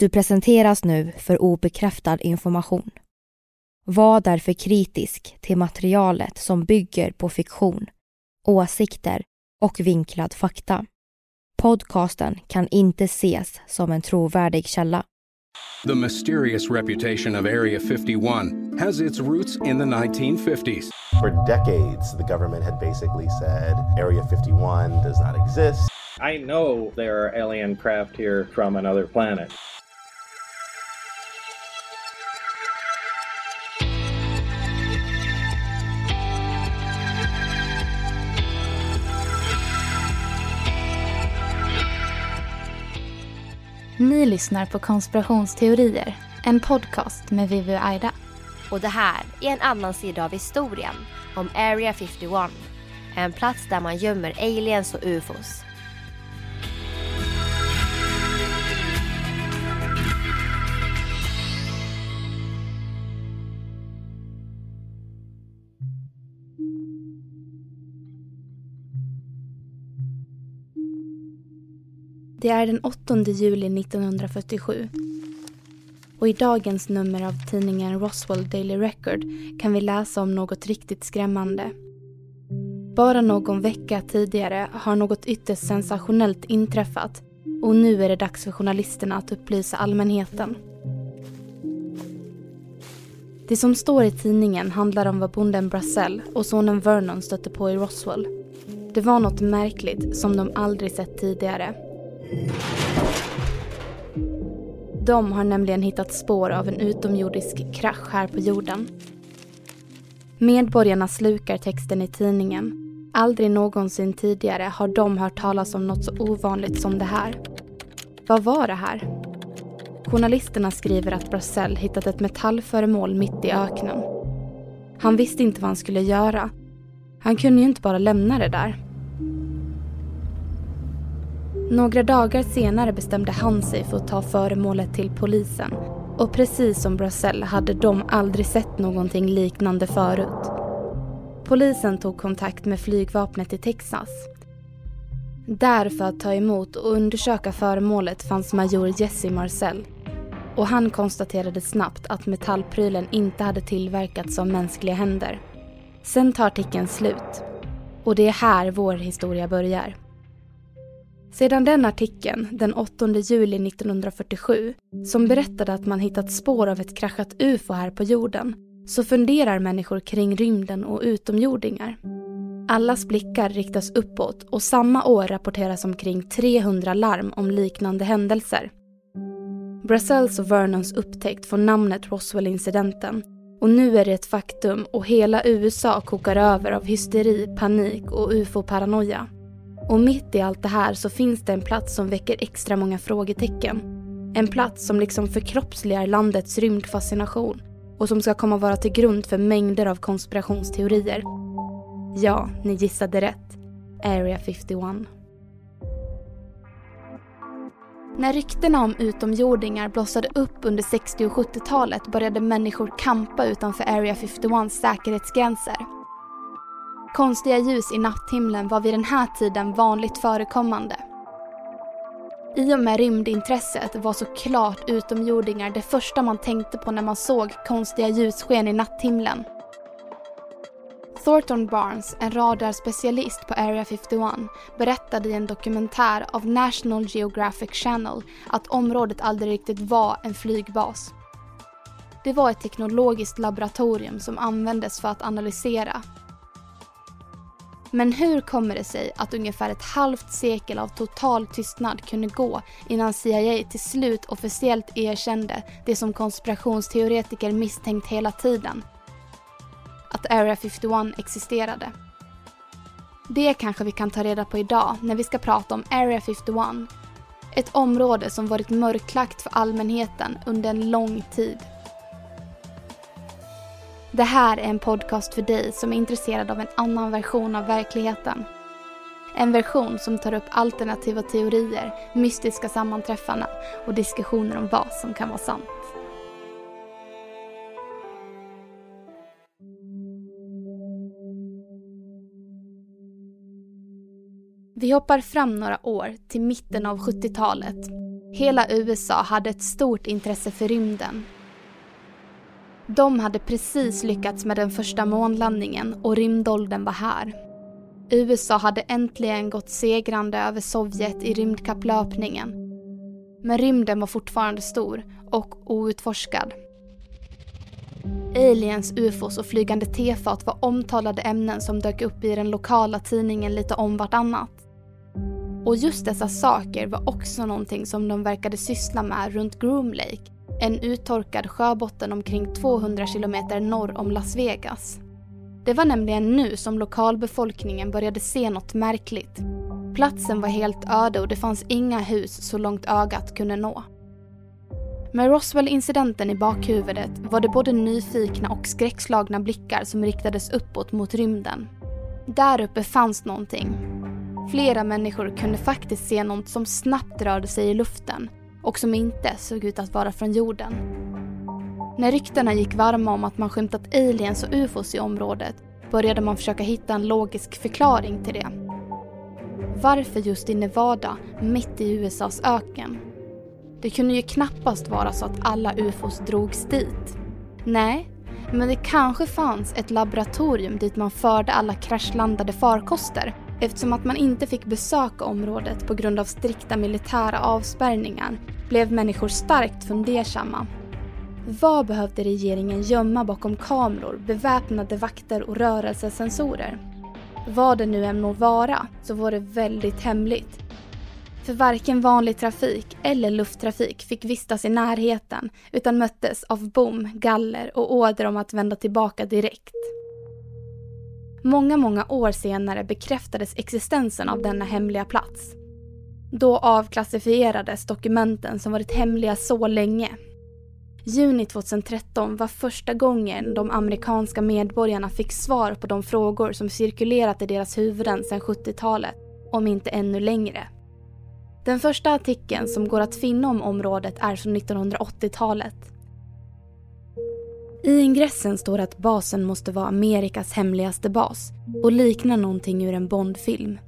Du presenteras nu för obekräftad information. Var därför kritisk till materialet som bygger på fiktion, åsikter och vinklad fakta. Podcasten kan inte ses som en trovärdig källa. The mysterious reputation of Area 51 has its roots in the 1950s. For decades, the government had basically said Area 51 does not exist. I know there are alien craft here from another planet. Ni lyssnar på Konspirationsteorier, en podcast med Vivi och Aida. Och det här är en annan sida av historien om Area 51. En plats där man gömmer aliens och ufos. Det är den 8 juli 1947. Och i dagens nummer av tidningen Roswell Daily Record kan vi läsa om något riktigt skrämmande. Bara någon vecka tidigare har något ytterst sensationellt inträffat och nu är det dags för journalisterna att upplysa allmänheten. Det som står i tidningen handlar om vad bonden Brassell och sonen Vernon stötte på i Roswell. Det var något märkligt som de aldrig sett tidigare. De har nämligen hittat spår av en utomjordisk krasch här på jorden. Medborgarna slukar texten i tidningen. Aldrig någonsin tidigare har de hört talas om något så ovanligt som det här. Vad var det här? Journalisterna skriver att Brassell hittat ett metallföremål mitt i öknen. Han visste inte vad han skulle göra. Han kunde ju inte bara lämna det där. Några dagar senare bestämde han sig för att ta föremålet till polisen. Och precis som Brassell hade de aldrig sett någonting liknande förut. Polisen tog kontakt med flygvapnet i Texas. Där för att ta emot och undersöka föremålet fanns major Jesse Marcel. Och han konstaterade snabbt att metallprylen inte hade tillverkats av mänskliga händer. Sen tar artikeln slut. Och det är här vår historia börjar. Sedan den artikeln, den 8 juli 1947, som berättade att man hittat spår av ett kraschat UFO här på jorden, så funderar människor kring rymden och utomjordingar. Allas blickar riktas uppåt och samma år rapporteras omkring 300 larm om liknande händelser. Brassells och Vernons upptäckt får namnet Roswell-incidenten och nu är det ett faktum och hela USA kokar över av hysteri, panik och ufo-paranoia. Och mitt i allt det här så finns det en plats som väcker extra många frågetecken. En plats som liksom förkroppsligar landets rymdfascination och som ska komma vara till grund för mängder av konspirationsteorier. Ja, ni gissade rätt. Area 51. När ryktena om utomjordingar blossade upp under 60 och 70-talet började människor kampa utanför Area 51s säkerhetsgränser. Konstiga ljus i natthimlen var vid den här tiden vanligt förekommande. I och med rymdintresset var såklart utomjordingar det första man tänkte på när man såg konstiga ljussken i natthimlen. Thornton Barnes, en radarspecialist på Area 51, berättade i en dokumentär av National Geographic Channel att området aldrig riktigt var en flygbas. Det var ett teknologiskt laboratorium som användes för att analysera. Men hur kommer det sig att ungefär ett halvt sekel av total tystnad kunde gå innan CIA till slut officiellt erkände det som konspirationsteoretiker misstänkt hela tiden, att Area 51 existerade. Det kanske vi kan ta reda på idag när vi ska prata om Area 51. Ett område som varit mörklagt för allmänheten under en lång tid. Det här är en podcast för dig som är intresserad av en annan version av verkligheten. En version som tar upp alternativa teorier, mystiska sammanträffanden och diskussioner om vad som kan vara sant. Vi hoppar fram några år till mitten av 70-talet. Hela USA hade ett stort intresse för rymden. De hade precis lyckats med den första månlandningen och rymdåldern var här. USA hade äntligen gått segrande över Sovjet i rymdkapplöpningen. Men rymden var fortfarande stor och outforskad. Aliens, ufos och flygande tefat var omtalade ämnen som dök upp i den lokala tidningen lite om vartannat. Och just dessa saker var också någonting som de verkade syssla med runt Groom Lake, en uttorkad sjöbotten omkring 200 kilometer norr om Las Vegas. Det var nämligen nu som lokalbefolkningen började se något märkligt. Platsen var helt öde och det fanns inga hus så långt ögat kunde nå. Med Roswell-incidenten i bakhuvudet var det både nyfikna och skräckslagna blickar som riktades uppåt mot rymden. Där uppe fanns någonting, Flera människor kunde faktiskt se något som snabbt rörde sig i luften och som inte såg ut att vara från jorden. När ryktena gick varma om att man skymtat aliens och ufos i området började man försöka hitta en logisk förklaring till det. Varför just i Nevada, mitt i USAs öken? Det kunde ju knappast vara så att alla ufos drogs dit. Nej, men det kanske fanns ett laboratorium dit man förde alla kraschlandade farkoster Eftersom att man inte fick besöka området på grund av strikta militära avspärrningar blev människor starkt fundersamma. Vad behövde regeringen gömma bakom kameror, beväpnade vakter och rörelsesensorer? Vad det nu än må vara så var det väldigt hemligt. För varken vanlig trafik eller lufttrafik fick vistas i närheten utan möttes av bom, galler och order om att vända tillbaka direkt. Många, många år senare bekräftades existensen av denna hemliga plats. Då avklassifierades dokumenten som varit hemliga så länge. Juni 2013 var första gången de amerikanska medborgarna fick svar på de frågor som cirkulerat i deras huvuden sedan 70-talet, om inte ännu längre. Den första artikeln som går att finna om området är från 1980-talet i ingressen står att basen måste vara Amerikas hemligaste bas och liknar någonting ur en Bondfilm.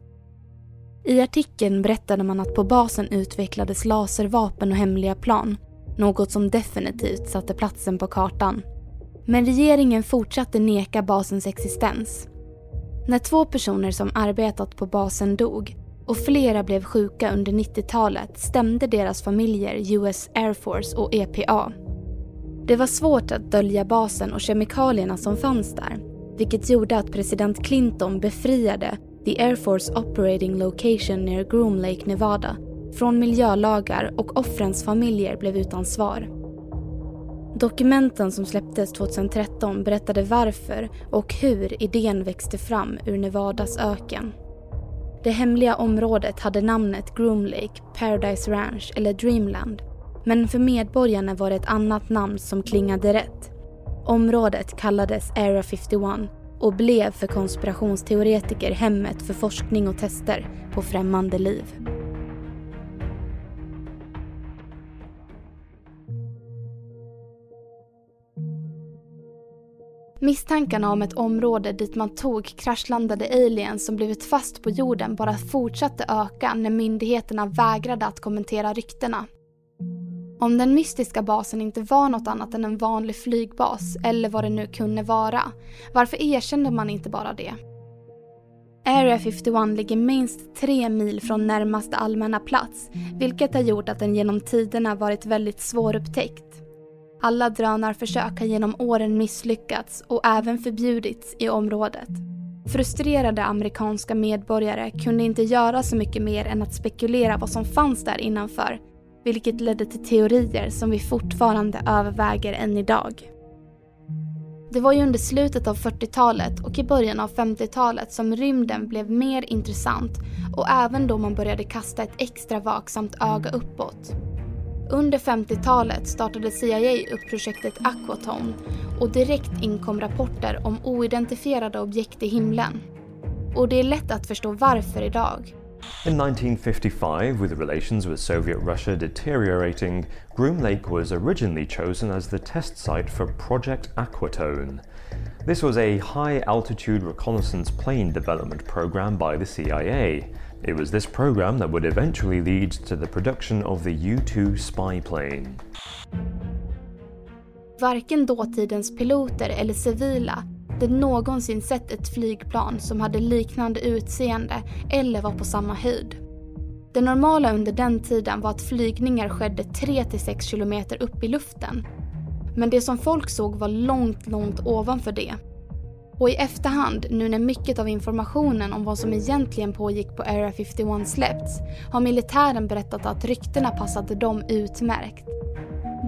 I artikeln berättade man att på basen utvecklades laservapen och hemliga plan, något som definitivt satte platsen på kartan. Men regeringen fortsatte neka basens existens. När två personer som arbetat på basen dog och flera blev sjuka under 90-talet stämde deras familjer US Air Force och EPA det var svårt att dölja basen och kemikalierna som fanns där, vilket gjorde att president Clinton befriade The Air Force Operating Location near Groom Lake, Nevada från miljölagar och offrens familjer blev utan svar. Dokumenten som släpptes 2013 berättade varför och hur idén växte fram ur Nevadas öken. Det hemliga området hade namnet Groom Lake, Paradise Ranch eller Dreamland men för medborgarna var det ett annat namn som klingade rätt. Området kallades Era 51 och blev för konspirationsteoretiker hemmet för forskning och tester på främmande liv. Misstankarna om ett område dit man tog kraschlandade aliens som blivit fast på jorden bara fortsatte öka när myndigheterna vägrade att kommentera ryktena. Om den mystiska basen inte var något annat än en vanlig flygbas, eller vad det nu kunde vara, varför erkände man inte bara det? Area 51 ligger minst tre mil från närmaste allmänna plats, vilket har gjort att den genom tiderna varit väldigt svårupptäckt. Alla drönarförsök har genom åren misslyckats och även förbjudits i området. Frustrerade amerikanska medborgare kunde inte göra så mycket mer än att spekulera vad som fanns där innanför, vilket ledde till teorier som vi fortfarande överväger än idag. Det var ju under slutet av 40-talet och i början av 50-talet som rymden blev mer intressant och även då man började kasta ett extra vaksamt öga uppåt. Under 50-talet startade CIA upp projektet Aquatone och direkt inkom rapporter om oidentifierade objekt i himlen. Och det är lätt att förstå varför idag. In 1955, with relations with Soviet Russia deteriorating, Groom Lake was originally chosen as the test site for Project Aquatone. This was a high altitude reconnaissance plane development program by the CIA. It was this program that would eventually lead to the production of the U-2 spy plane. Varken dåtidens piloter eller civila hade någonsin sett ett flygplan som hade liknande utseende eller var på samma höjd. Det normala under den tiden var att flygningar skedde 3-6 kilometer upp i luften. Men det som folk såg var långt, långt ovanför det. Och i efterhand, nu när mycket av informationen om vad som egentligen pågick på Area 51 släppts, har militären berättat att ryktena passade dem utmärkt.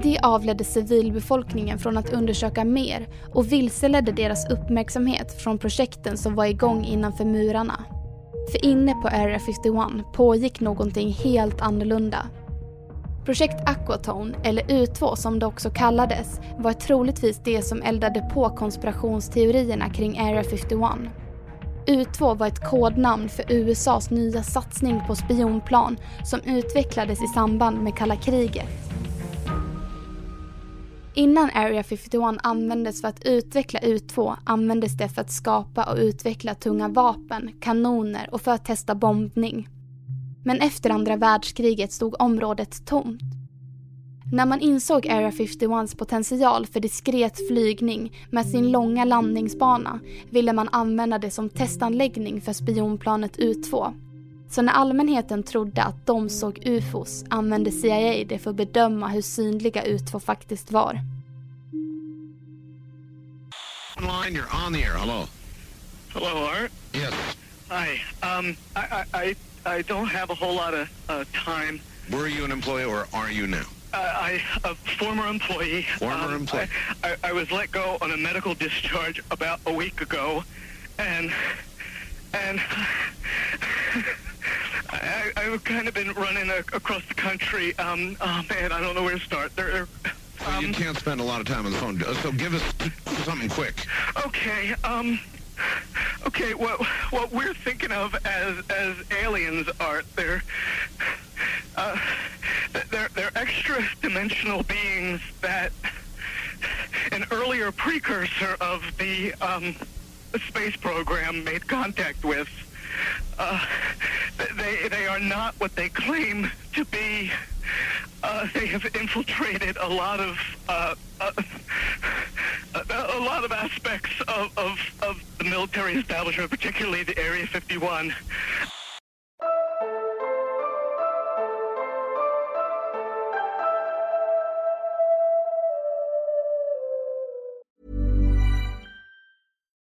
Det avledde civilbefolkningen från att undersöka mer och vilseledde deras uppmärksamhet från projekten som var igång innanför murarna. För inne på Area 51 pågick någonting helt annorlunda. Projekt Aquatone, eller U2 som det också kallades, var troligtvis det som eldade på konspirationsteorierna kring Area 51. U2 var ett kodnamn för USAs nya satsning på spionplan som utvecklades i samband med kalla kriget. Innan Area 51 användes för att utveckla U2 användes det för att skapa och utveckla tunga vapen, kanoner och för att testa bombning. Men efter andra världskriget stod området tomt. När man insåg Area 51s potential för diskret flygning med sin långa landningsbana ville man använda det som testanläggning för spionplanet U2. Så när allmänheten trodde att de såg ufos använde CIA det för att bedöma hur synliga U2 faktiskt var. Line, you're on the air. Hello. Hello, Art. Yes. Hi. Um, I, I, I I don't have a whole lot of uh, time. Were you an employee or are you now? Uh, I a former employee. Former um, employee. I, I, I, was let go on a medical discharge about a week ago, and and I, have kind of been running a, across the country. Um, oh man, I don't know where to start. There. Well, um, you can't spend a lot of time on the phone, so give us something quick. Okay. Um. Okay, what what we're thinking of as as aliens are they're uh, they're they're extra dimensional beings that an earlier precursor of the um, space program made contact with. Uh, they they are not what they claim to be. Uh, they have infiltrated a lot of uh, uh a, lot of aspects of, of, of the military establishment, particularly the Area 51.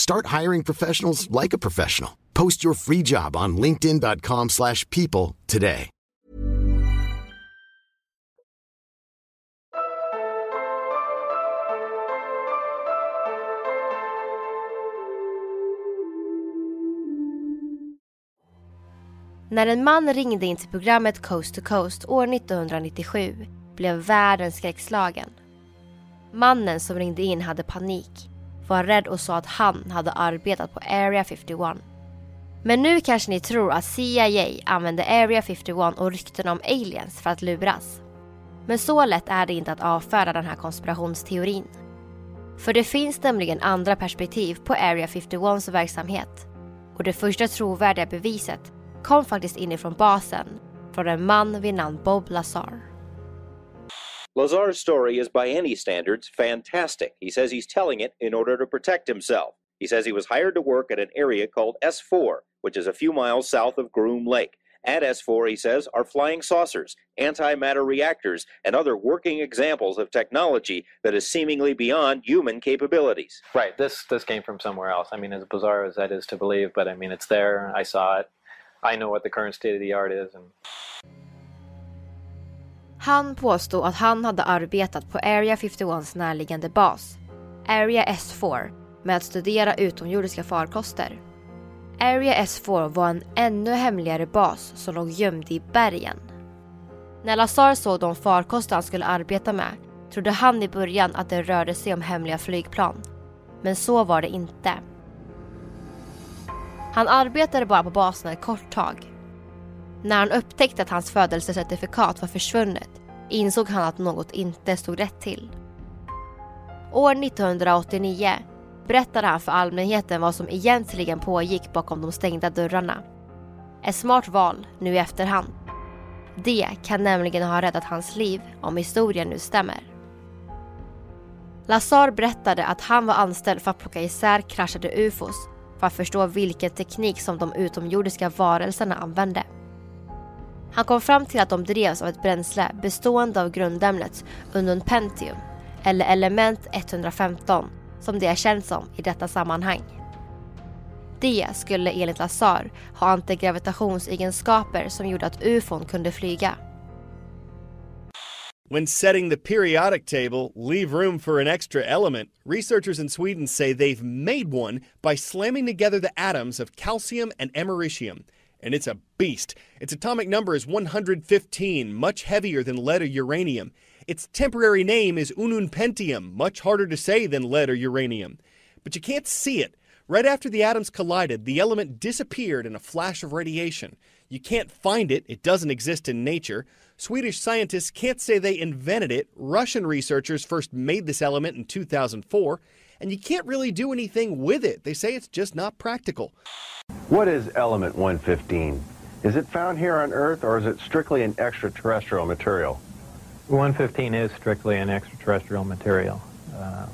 Start hiring professionals like a professional. Post your free job on linkedin.com slash people today. När en man ringde in till programmet Coast to Coast år 1997 blev världen skräckslagen. Mannen som ringde in hade panik, var rädd och sa att han hade arbetat på Area 51. Men nu kanske ni tror att CIA använde Area 51 och ryktena om aliens för att luras. Men så lätt är det inte att avfärda den här konspirationsteorin. För det finns nämligen andra perspektiv på Area 51s verksamhet. Och det första trovärdiga beviset kom faktiskt inifrån basen från en man vid namn Bob Lazar. Lazar's story is by any standards fantastic. He says he's telling it in order to protect himself. He says he was hired to work at an area called S4, which is a few miles south of Groom Lake. At S4, he says, are flying saucers, antimatter reactors, and other working examples of technology that is seemingly beyond human capabilities. Right. This this came from somewhere else. I mean, as bizarre as that is to believe, but I mean, it's there. I saw it. I know what the current state of the art is, and Han påstod att han hade arbetat på Area 51s närliggande bas, Area S4, med att studera utomjordiska farkoster. Area S4 var en ännu hemligare bas som låg gömd i bergen. När Lazar såg de farkoster han skulle arbeta med trodde han i början att det rörde sig om hemliga flygplan. Men så var det inte. Han arbetade bara på basen ett kort tag. När han upptäckte att hans födelsecertifikat var försvunnet insåg han att något inte stod rätt till. År 1989 berättade han för allmänheten vad som egentligen pågick bakom de stängda dörrarna. Ett smart val nu i efterhand. Det kan nämligen ha räddat hans liv om historien nu stämmer. Lazar berättade att han var anställd för att plocka isär kraschade ufos för att förstå vilken teknik som de utomjordiska varelserna använde. Han kom fram till att de drevs av ett bränsle bestående av grundämnet unknown pentium eller element 115 som det är känt som i detta sammanhang. Det skulle enligt Lazar ha antigravitationsegenskaper som gjorde att ufon kunde flyga. When setting the periodic table, leave room for an extra element. Researchers in Sweden say they've made one by slamming together the atoms of calcium and americium. And it's a beast. Its atomic number is 115, much heavier than lead or uranium. Its temporary name is ununpentium, much harder to say than lead or uranium. But you can't see it. Right after the atoms collided, the element disappeared in a flash of radiation. You can't find it, it doesn't exist in nature. Swedish scientists can't say they invented it. Russian researchers first made this element in 2004, and you can't really do anything with it. They say it's just not practical. What is element 115? Is it found here on Earth or is it strictly an extraterrestrial material? 115 is strictly an extraterrestrial material. Uh,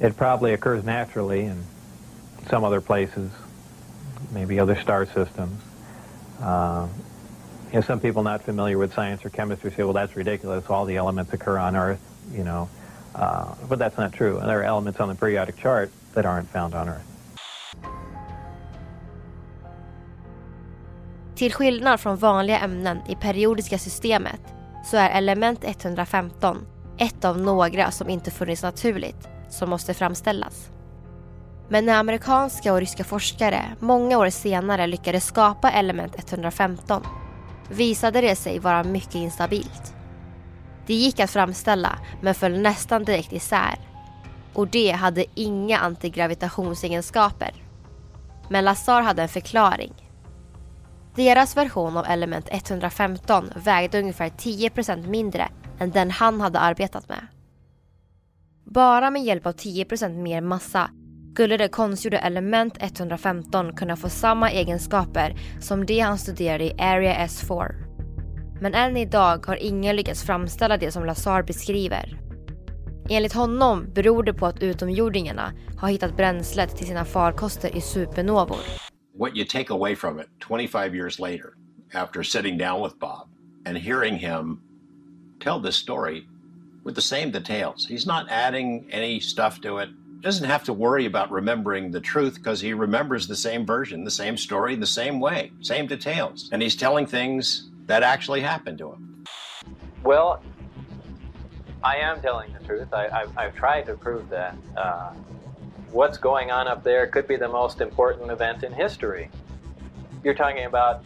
it probably occurs naturally in some other places maybe other star systems. Uh, you know, some people not familiar with science or chemistry say, well, that's ridiculous. All the elements occur on Earth, you know. Uh, but that's not true. And there are elements on the periodic chart that aren't found on Earth. Till skillnad från vanliga ämnen i periodiska systemet så är element 115 ett av några som inte funnits naturligt som måste framställas. Men när amerikanska och ryska forskare många år senare lyckades skapa element 115 visade det sig vara mycket instabilt. Det gick att framställa men föll nästan direkt isär och det hade inga antigravitationsegenskaper. Men Lazar hade en förklaring. Deras version av element 115 vägde ungefär 10% mindre än den han hade arbetat med. Bara med hjälp av 10% mer massa skulle det konstgjorda element 115 kunna få samma egenskaper som det han studerade i Area S4. Men än idag har ingen lyckats framställa det som Lazar beskriver. Enligt honom beror det på att utomjordingarna har hittat bränslet till sina farkoster i supernovor. What you take away from it 25 years later after sitting down with Bob and hearing him tell this story with the same details. He's not adding any stuff to it. Doesn't have to worry about remembering the truth because he remembers the same version, the same story, the same way, same details. And he's telling things that actually happened to him. Well, I am telling the truth. I, have I've tried to prove that. Uh, what's going on up there could be the most important event in history. You're talking about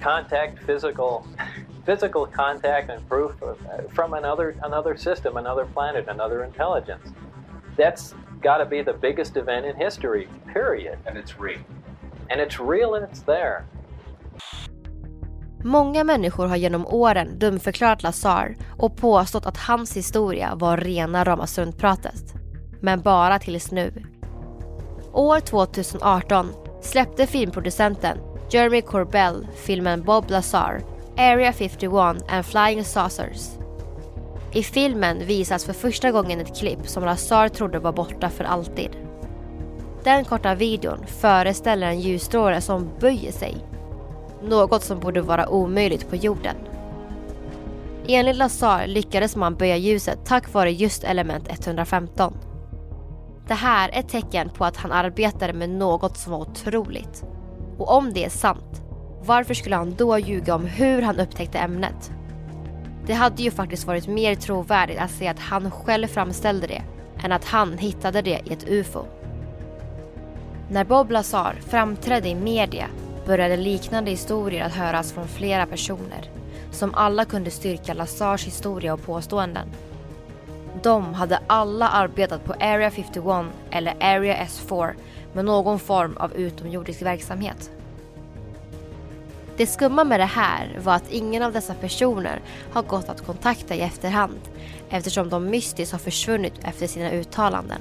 contact, physical, physical contact, and proof of, from another another system, another planet, another intelligence. That's got to be the biggest event in history. Period. And it's real. And it's real, and it's there. Många människor har genom åren dumförklarat Lazar och påstått att hans historia var rena rama struntpratet. Men bara tills nu. År 2018 släppte filmproducenten Jeremy Corbell filmen Bob Lazar, Area 51 and Flying Saucers. I filmen visas för första gången ett klipp som Lazar trodde var borta för alltid. Den korta videon föreställer en ljusstråle som böjer sig något som borde vara omöjligt på jorden. Enligt Lazar lyckades man böja ljuset tack vare just element 115. Det här är ett tecken på att han arbetade med något som var otroligt. Och om det är sant, varför skulle han då ljuga om hur han upptäckte ämnet? Det hade ju faktiskt varit mer trovärdigt att säga att han själv framställde det än att han hittade det i ett UFO. När Bob Lazar framträdde i media började liknande historier att höras från flera personer som alla kunde styrka Lazars historia och påståenden. De hade alla arbetat på Area 51 eller Area S4 med någon form av utomjordisk verksamhet. Det skumma med det här var att ingen av dessa personer har gått att kontakta i efterhand eftersom de mystiskt har försvunnit efter sina uttalanden.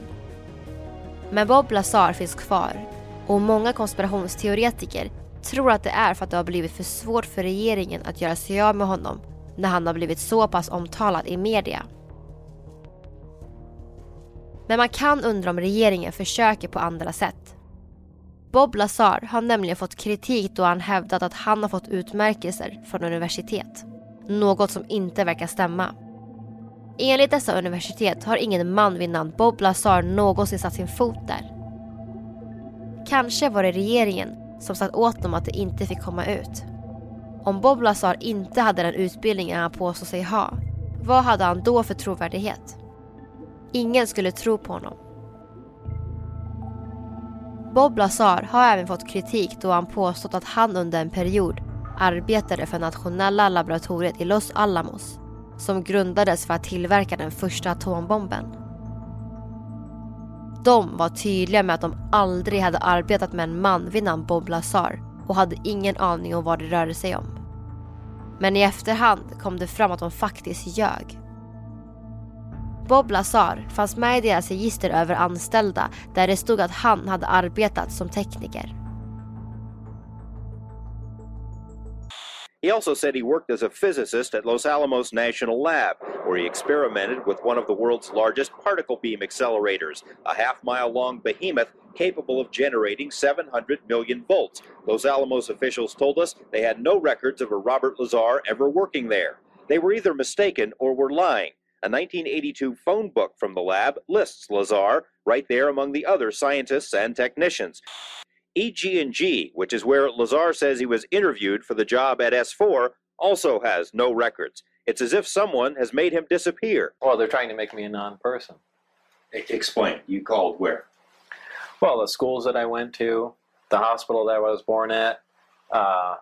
Men Bob Lazar finns kvar och många konspirationsteoretiker tror att det är för att det har blivit för svårt för regeringen att göra sig av med honom när han har blivit så pass omtalad i media. Men man kan undra om regeringen försöker på andra sätt. Bob Lazar har nämligen fått kritik då han hävdat att han har fått utmärkelser från universitet. Något som inte verkar stämma. Enligt dessa universitet har ingen man vid namn Bob Lazar någonsin satt sin fot där. Kanske var det regeringen som sagt åt dem att det inte fick komma ut. Om Bob Lazar inte hade den utbildningen han påstår sig ha, vad hade han då för trovärdighet? Ingen skulle tro på honom. Bob Lazar har även fått kritik då han påstått att han under en period arbetade för nationella laboratoriet i Los Alamos som grundades för att tillverka den första atombomben. De var tydliga med att de aldrig hade arbetat med en man vid namn Bob Lazar och hade ingen aning om vad det rörde sig om. Men i efterhand kom det fram att de faktiskt ljög. Bob Lazar fanns med i deras register över anställda där det stod att han hade arbetat som tekniker. He also said he worked as a physicist at Los Alamos National Lab, where he experimented with one of the world's largest particle beam accelerators, a half mile long behemoth capable of generating 700 million volts. Los Alamos officials told us they had no records of a Robert Lazar ever working there. They were either mistaken or were lying. A 1982 phone book from the lab lists Lazar right there among the other scientists and technicians. EG&G, which is where Lazar says he was interviewed for the job at S4, also has no records. It's as if someone has made him disappear. Well, they're trying to make me a non-person. Explain. You called where? Well, the schools that I went to, the hospital that I was born at, uh,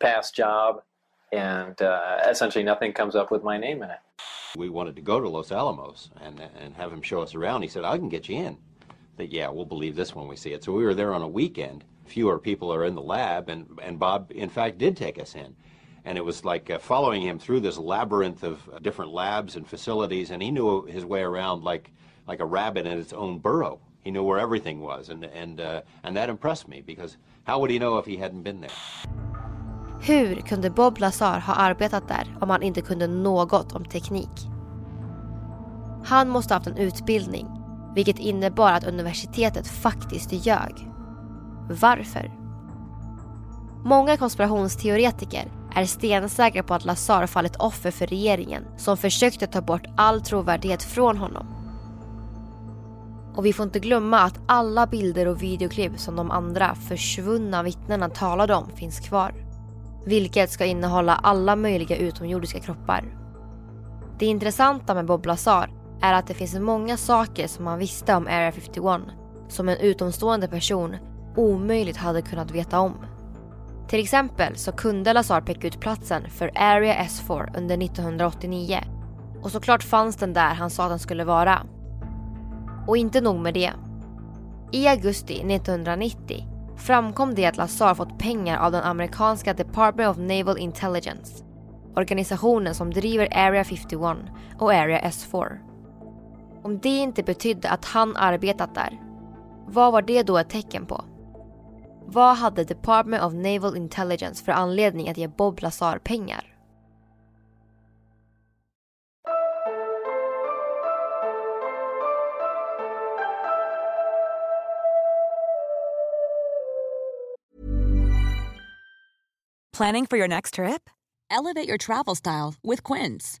past job, and uh, essentially nothing comes up with my name in it. We wanted to go to Los Alamos and, and have him show us around. He said, I can get you in. That, yeah, we'll believe this when we see it. So we were there on a weekend. Fewer people are in the lab, and, and Bob, in fact, did take us in. And it was like uh, following him through this labyrinth of uh, different labs and facilities, and he knew his way around like, like a rabbit in its own burrow. He knew where everything was, and, and, uh, and that impressed me because how would he know if he hadn't been there? Hur kunde Bob Lazar ha arbetat där om han inte kunde något om teknik? Han måste ha haft en utbildning, vilket innebar att universitetet faktiskt ljög. Varför? Många konspirationsteoretiker är stensäkra på att Lazar fallit offer för regeringen som försökte ta bort all trovärdighet från honom. Och vi får inte glömma att alla bilder och videoklipp som de andra försvunna vittnena talade om finns kvar. Vilket ska innehålla alla möjliga utomjordiska kroppar. Det intressanta med Bob Lazar är att det finns många saker som man visste om Area 51 som en utomstående person omöjligt hade kunnat veta om. Till exempel så kunde Lazar peka ut platsen för Area S4 under 1989 och såklart fanns den där han sa att den skulle vara. Och inte nog med det. I augusti 1990 framkom det att Lazar fått pengar av den amerikanska Department of Naval Intelligence. Organisationen som driver Area 51 och Area S4. Om det inte betydde att han arbetat där, vad var det då ett tecken på? Vad hade Department of Naval Intelligence för anledning att ge Bob Lazar pengar? Planning for your next trip? Elevate your travel style with Quince.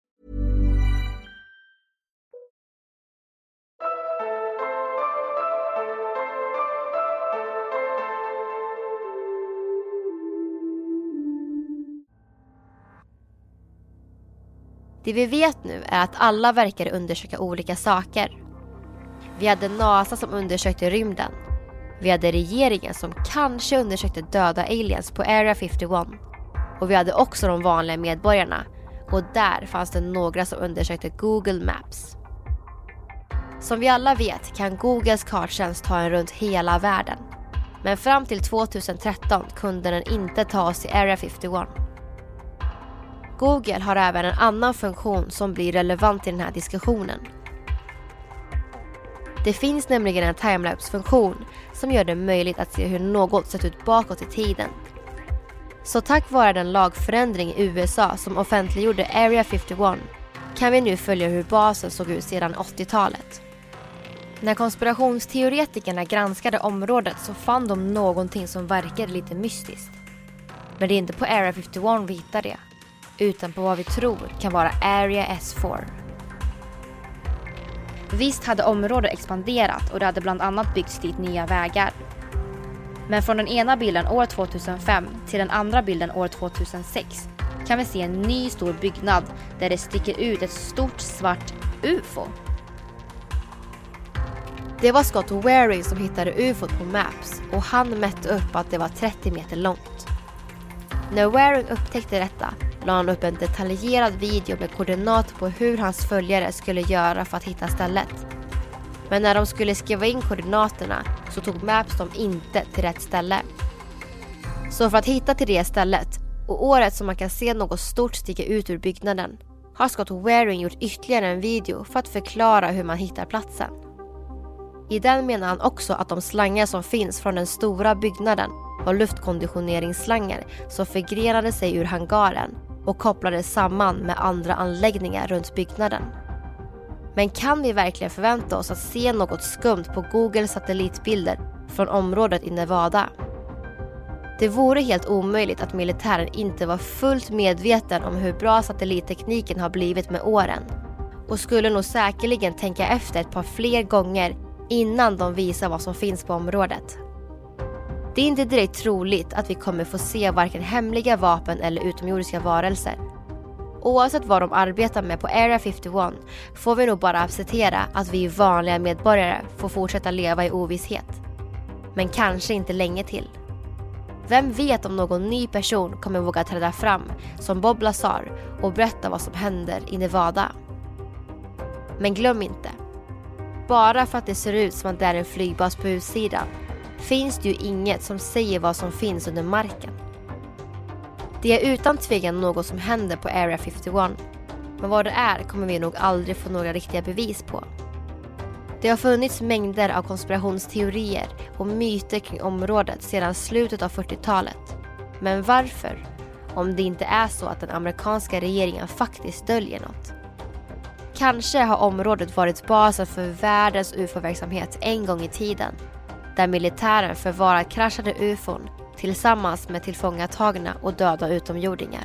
Det vi vet nu är att alla verkar undersöka olika saker. Vi hade NASA som undersökte rymden. Vi hade regeringen som kanske undersökte döda aliens på Area 51. Och vi hade också de vanliga medborgarna. Och där fanns det några som undersökte Google Maps. Som vi alla vet kan Googles karttjänst ta en runt hela världen. Men fram till 2013 kunde den inte ta oss till Area 51. Google har även en annan funktion som blir relevant i den här diskussionen. Det finns nämligen en timelapse-funktion som gör det möjligt att se hur något sett ut bakåt i tiden. Så tack vare den lagförändring i USA som offentliggjorde Area 51 kan vi nu följa hur basen såg ut sedan 80-talet. När konspirationsteoretikerna granskade området så fann de någonting som verkade lite mystiskt. Men det är inte på Area 51 vi hittar det, utan på vad vi tror kan vara Area S4. Visst hade området expanderat och det hade bland annat byggts dit nya vägar. Men från den ena bilden år 2005 till den andra bilden år 2006 kan vi se en ny stor byggnad där det sticker ut ett stort svart UFO. Det var Scott Waring som hittade ufot på Maps och han mätte upp att det var 30 meter långt. När Waring upptäckte detta la han upp en detaljerad video med koordinater på hur hans följare skulle göra för att hitta stället. Men när de skulle skriva in koordinaterna så tog Maps dem inte till rätt ställe. Så för att hitta till det stället och året som man kan se något stort sticka ut ur byggnaden har Scott Waring gjort ytterligare en video för att förklara hur man hittar platsen. I den menar han också att de slangar som finns från den stora byggnaden var luftkonditioneringsslangar som förgrenade sig ur hangaren och kopplades samman med andra anläggningar runt byggnaden. Men kan vi verkligen förvänta oss att se något skumt på Googles satellitbilder från området i Nevada? Det vore helt omöjligt att militären inte var fullt medveten om hur bra satellittekniken har blivit med åren och skulle nog säkerligen tänka efter ett par fler gånger innan de visar vad som finns på området. Det är inte direkt troligt att vi kommer få se varken hemliga vapen eller utomjordiska varelser. Oavsett vad de arbetar med på Area 51 får vi nog bara acceptera att vi vanliga medborgare får fortsätta leva i ovisshet. Men kanske inte länge till. Vem vet om någon ny person kommer våga träda fram som Bob Lazar och berätta vad som händer i Nevada. Men glöm inte. Bara för att det ser ut som att det är en flygbas på utsidan finns det ju inget som säger vad som finns under marken. Det är utan tvekan något som händer på Area 51 men vad det är kommer vi nog aldrig få några riktiga bevis på. Det har funnits mängder av konspirationsteorier och myter kring området sedan slutet av 40-talet. Men varför? Om det inte är så att den amerikanska regeringen faktiskt döljer något. Kanske har området varit basen för världens ufo-verksamhet en gång i tiden. Där militären förvarar kraschade ufon tillsammans med tillfångatagna och döda utomjordingar.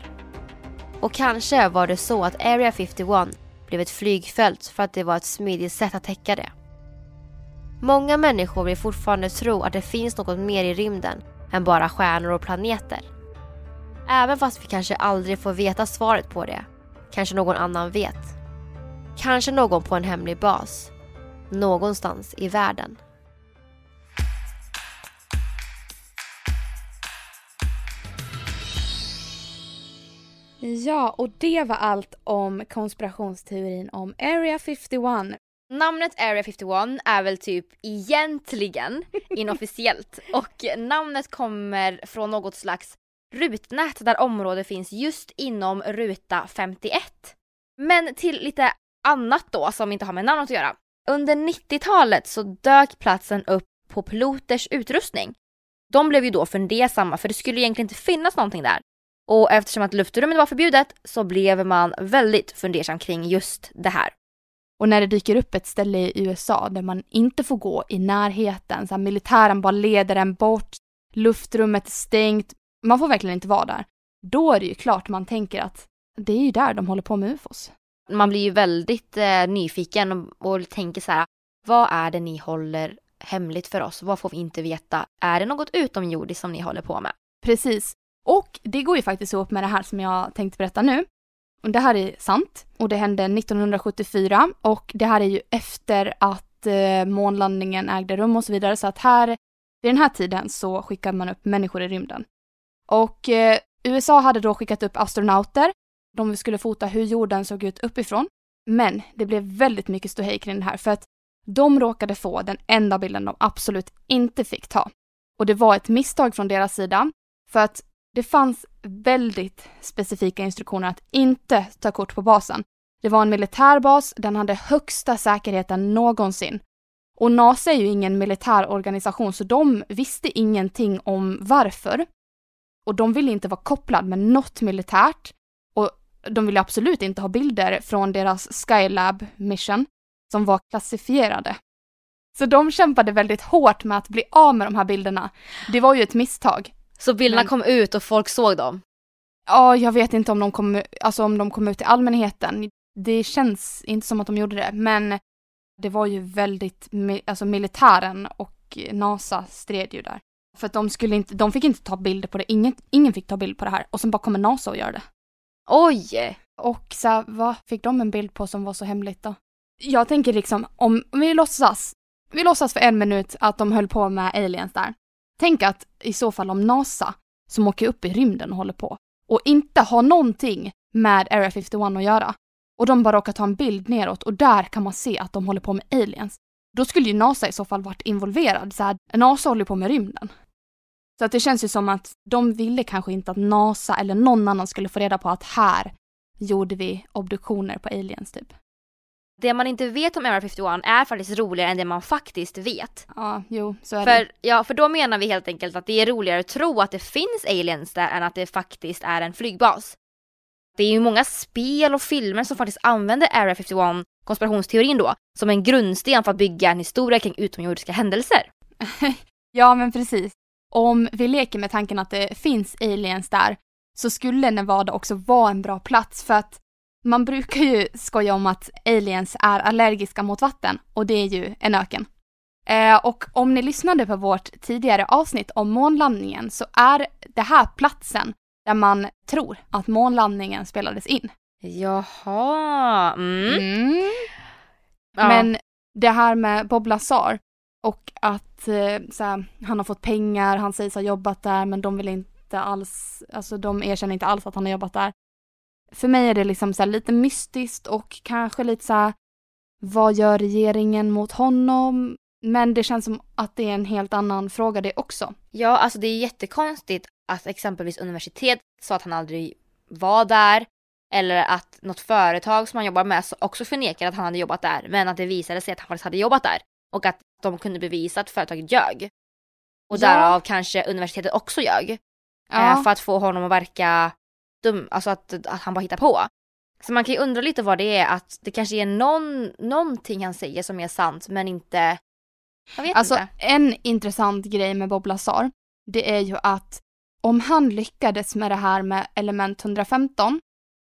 Och kanske var det så att Area 51 blev ett flygfält för att det var ett smidigt sätt att täcka det. Många människor vill fortfarande tro att det finns något mer i rymden än bara stjärnor och planeter. Även fast vi kanske aldrig får veta svaret på det. Kanske någon annan vet. Kanske någon på en hemlig bas. Någonstans i världen. Ja, och det var allt om konspirationsteorin om Area 51. Namnet Area 51 är väl typ egentligen inofficiellt och namnet kommer från något slags rutnät där området finns just inom ruta 51. Men till lite annat då som inte har med namnet att göra. Under 90-talet så dök platsen upp på piloters utrustning. De blev ju då fundersamma för det skulle egentligen inte finnas någonting där. Och eftersom att luftrummet var förbjudet så blev man väldigt fundersam kring just det här. Och när det dyker upp ett ställe i USA där man inte får gå i närheten, så här, militären bara leder en bort, luftrummet är stängt, man får verkligen inte vara där. Då är det ju klart man tänker att det är ju där de håller på med ufos. Man blir ju väldigt eh, nyfiken och, och tänker så här, vad är det ni håller hemligt för oss? Vad får vi inte veta? Är det något utomjordiskt som ni håller på med? Precis. Och det går ju faktiskt ihop med det här som jag tänkte berätta nu. Och det här är sant och det hände 1974 och det här är ju efter att eh, månlandningen ägde rum och så vidare så att här vid den här tiden så skickar man upp människor i rymden. Och eh, USA hade då skickat upp astronauter. De skulle fota hur jorden såg ut uppifrån. Men det blev väldigt mycket ståhej kring det här för att de råkade få den enda bilden de absolut inte fick ta. Och det var ett misstag från deras sida för att det fanns väldigt specifika instruktioner att inte ta kort på basen. Det var en militärbas, den hade högsta säkerheten någonsin. Och NASA är ju ingen militär organisation så de visste ingenting om varför. Och de ville inte vara kopplade med något militärt. Och de ville absolut inte ha bilder från deras Skylab mission som var klassifierade. Så de kämpade väldigt hårt med att bli av med de här bilderna. Det var ju ett misstag. Så bilderna Men... kom ut och folk såg dem? Ja, jag vet inte om de kom, alltså om de kom ut till allmänheten. Det känns inte som att de gjorde det, men det var ju väldigt, alltså militären och NASA stred ju där. För att de skulle inte, de fick inte ta bilder på det, ingen, ingen fick ta bild på det här och sen bara kommer NASA och gör det. Oj! Och så vad fick de en bild på som var så hemligt då? Jag tänker liksom, om vi låtsas, vi låtsas för en minut att de höll på med aliens där. Tänk att i så fall om NASA som åker upp i rymden och håller på och inte har någonting med Area 51 att göra. Och de bara råkar ta en bild neråt och där kan man se att de håller på med aliens. Då skulle ju NASA i så fall varit involverad. Så här, NASA håller på med rymden. Så att det känns ju som att de ville kanske inte att NASA eller någon annan skulle få reda på att här gjorde vi obduktioner på aliens typ. Det man inte vet om Area 51 är faktiskt roligare än det man faktiskt vet. Ja, jo, så är för, det. Ja, för då menar vi helt enkelt att det är roligare att tro att det finns aliens där än att det faktiskt är en flygbas. Det är ju många spel och filmer som faktiskt använder Area 51, konspirationsteorin då, som en grundsten för att bygga en historia kring utomjordiska händelser. ja, men precis. Om vi leker med tanken att det finns aliens där så skulle Nevada också vara en bra plats för att man brukar ju skoja om att aliens är allergiska mot vatten och det är ju en öken. Eh, och om ni lyssnade på vårt tidigare avsnitt om månlandningen så är det här platsen där man tror att månlandningen spelades in. Jaha. Mm. Mm. Ja. Men det här med Bob Lazar och att eh, så här, han har fått pengar, han sägs ha jobbat där men de vill inte alls, alltså de erkänner inte alls att han har jobbat där. För mig är det liksom så här, lite mystiskt och kanske lite så här, vad gör regeringen mot honom? Men det känns som att det är en helt annan fråga det också. Ja, alltså det är jättekonstigt att exempelvis universitet sa att han aldrig var där. Eller att något företag som han jobbar med också förnekar att han hade jobbat där. Men att det visade sig att han faktiskt hade jobbat där. Och att de kunde bevisa att företaget ljög. Och Ja. därav kanske universitetet också ljög. Ja. Eh, för att få honom att verka dum, alltså att, att han bara hittar på. Så man kan ju undra lite vad det är, att det kanske är någon, någonting han säger som är sant men inte... Jag vet Alltså inte. en intressant grej med Bob Lazar, det är ju att om han lyckades med det här med element 115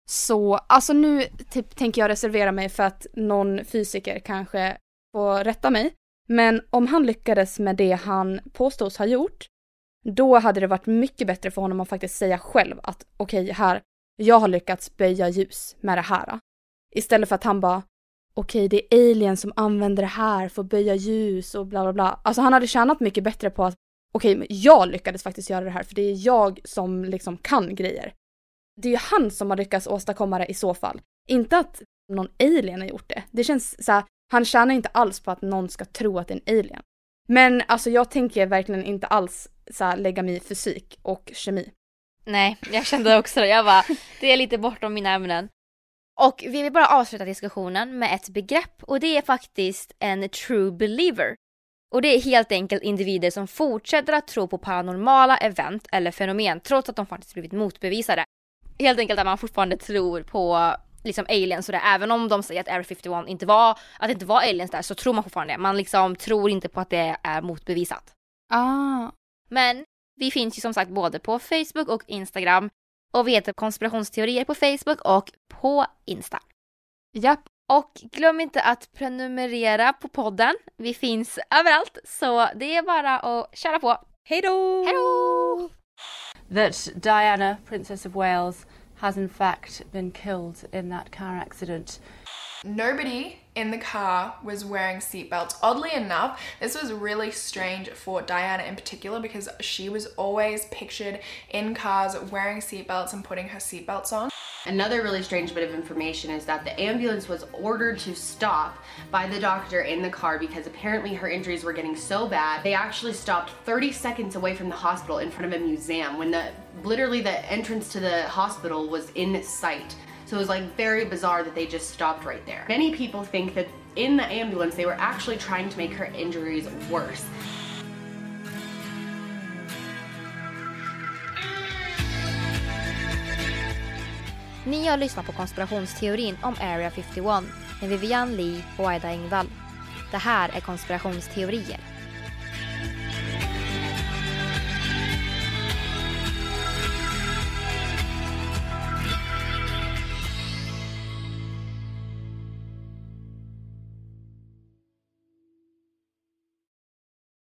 så, alltså nu typ, tänker jag reservera mig för att någon fysiker kanske får rätta mig. Men om han lyckades med det han påstås ha gjort, då hade det varit mycket bättre för honom att faktiskt säga själv att okej, här, jag har lyckats böja ljus med det här. Istället för att han bara, okej, det är alien som använder det här för att böja ljus och bla bla bla. Alltså han hade tjänat mycket bättre på att, okej, okay, jag lyckades faktiskt göra det här för det är jag som liksom kan grejer. Det är ju han som har lyckats åstadkomma det i så fall. Inte att någon alien har gjort det. Det känns så här, han tjänar inte alls på att någon ska tro att det är en alien. Men alltså jag tänker verkligen inte alls så här, lägga mig i fysik och kemi. Nej, jag kände också det. Jag bara, det är lite bortom mina ämnen. Och vi vill bara avsluta diskussionen med ett begrepp och det är faktiskt en true believer. Och det är helt enkelt individer som fortsätter att tro på paranormala event eller fenomen trots att de faktiskt blivit motbevisade. Helt enkelt att man fortfarande tror på liksom aliens och det. Även om de säger att Area 51 inte var, att det inte var aliens där så tror man fortfarande det. Man liksom tror inte på att det är motbevisat. Ah. Men vi finns ju som sagt både på Facebook och Instagram. Och vi heter konspirationsteorier på Facebook och på Insta. Japp. Och glöm inte att prenumerera på podden. Vi finns överallt så det är bara att köra på. Hej då! Hej då! that Diana, Princess of Wales, has in fact been killed in that car accident. Nobody in the car was wearing seatbelts. Oddly enough, this was really strange for Diana in particular because she was always pictured in cars wearing seatbelts and putting her seatbelts on. Another really strange bit of information is that the ambulance was ordered to stop by the doctor in the car because apparently her injuries were getting so bad. They actually stopped 30 seconds away from the hospital in front of a museum when the literally the entrance to the hospital was in sight. So it was like very bizarre that they just stopped right there. Many people think that in the ambulance they were actually trying to make her injuries worse. Ni har lyssnat på konspirationsteorin om Area 51 med Vivian Lee och Aida Engvall. Det här är konspirationsteorier.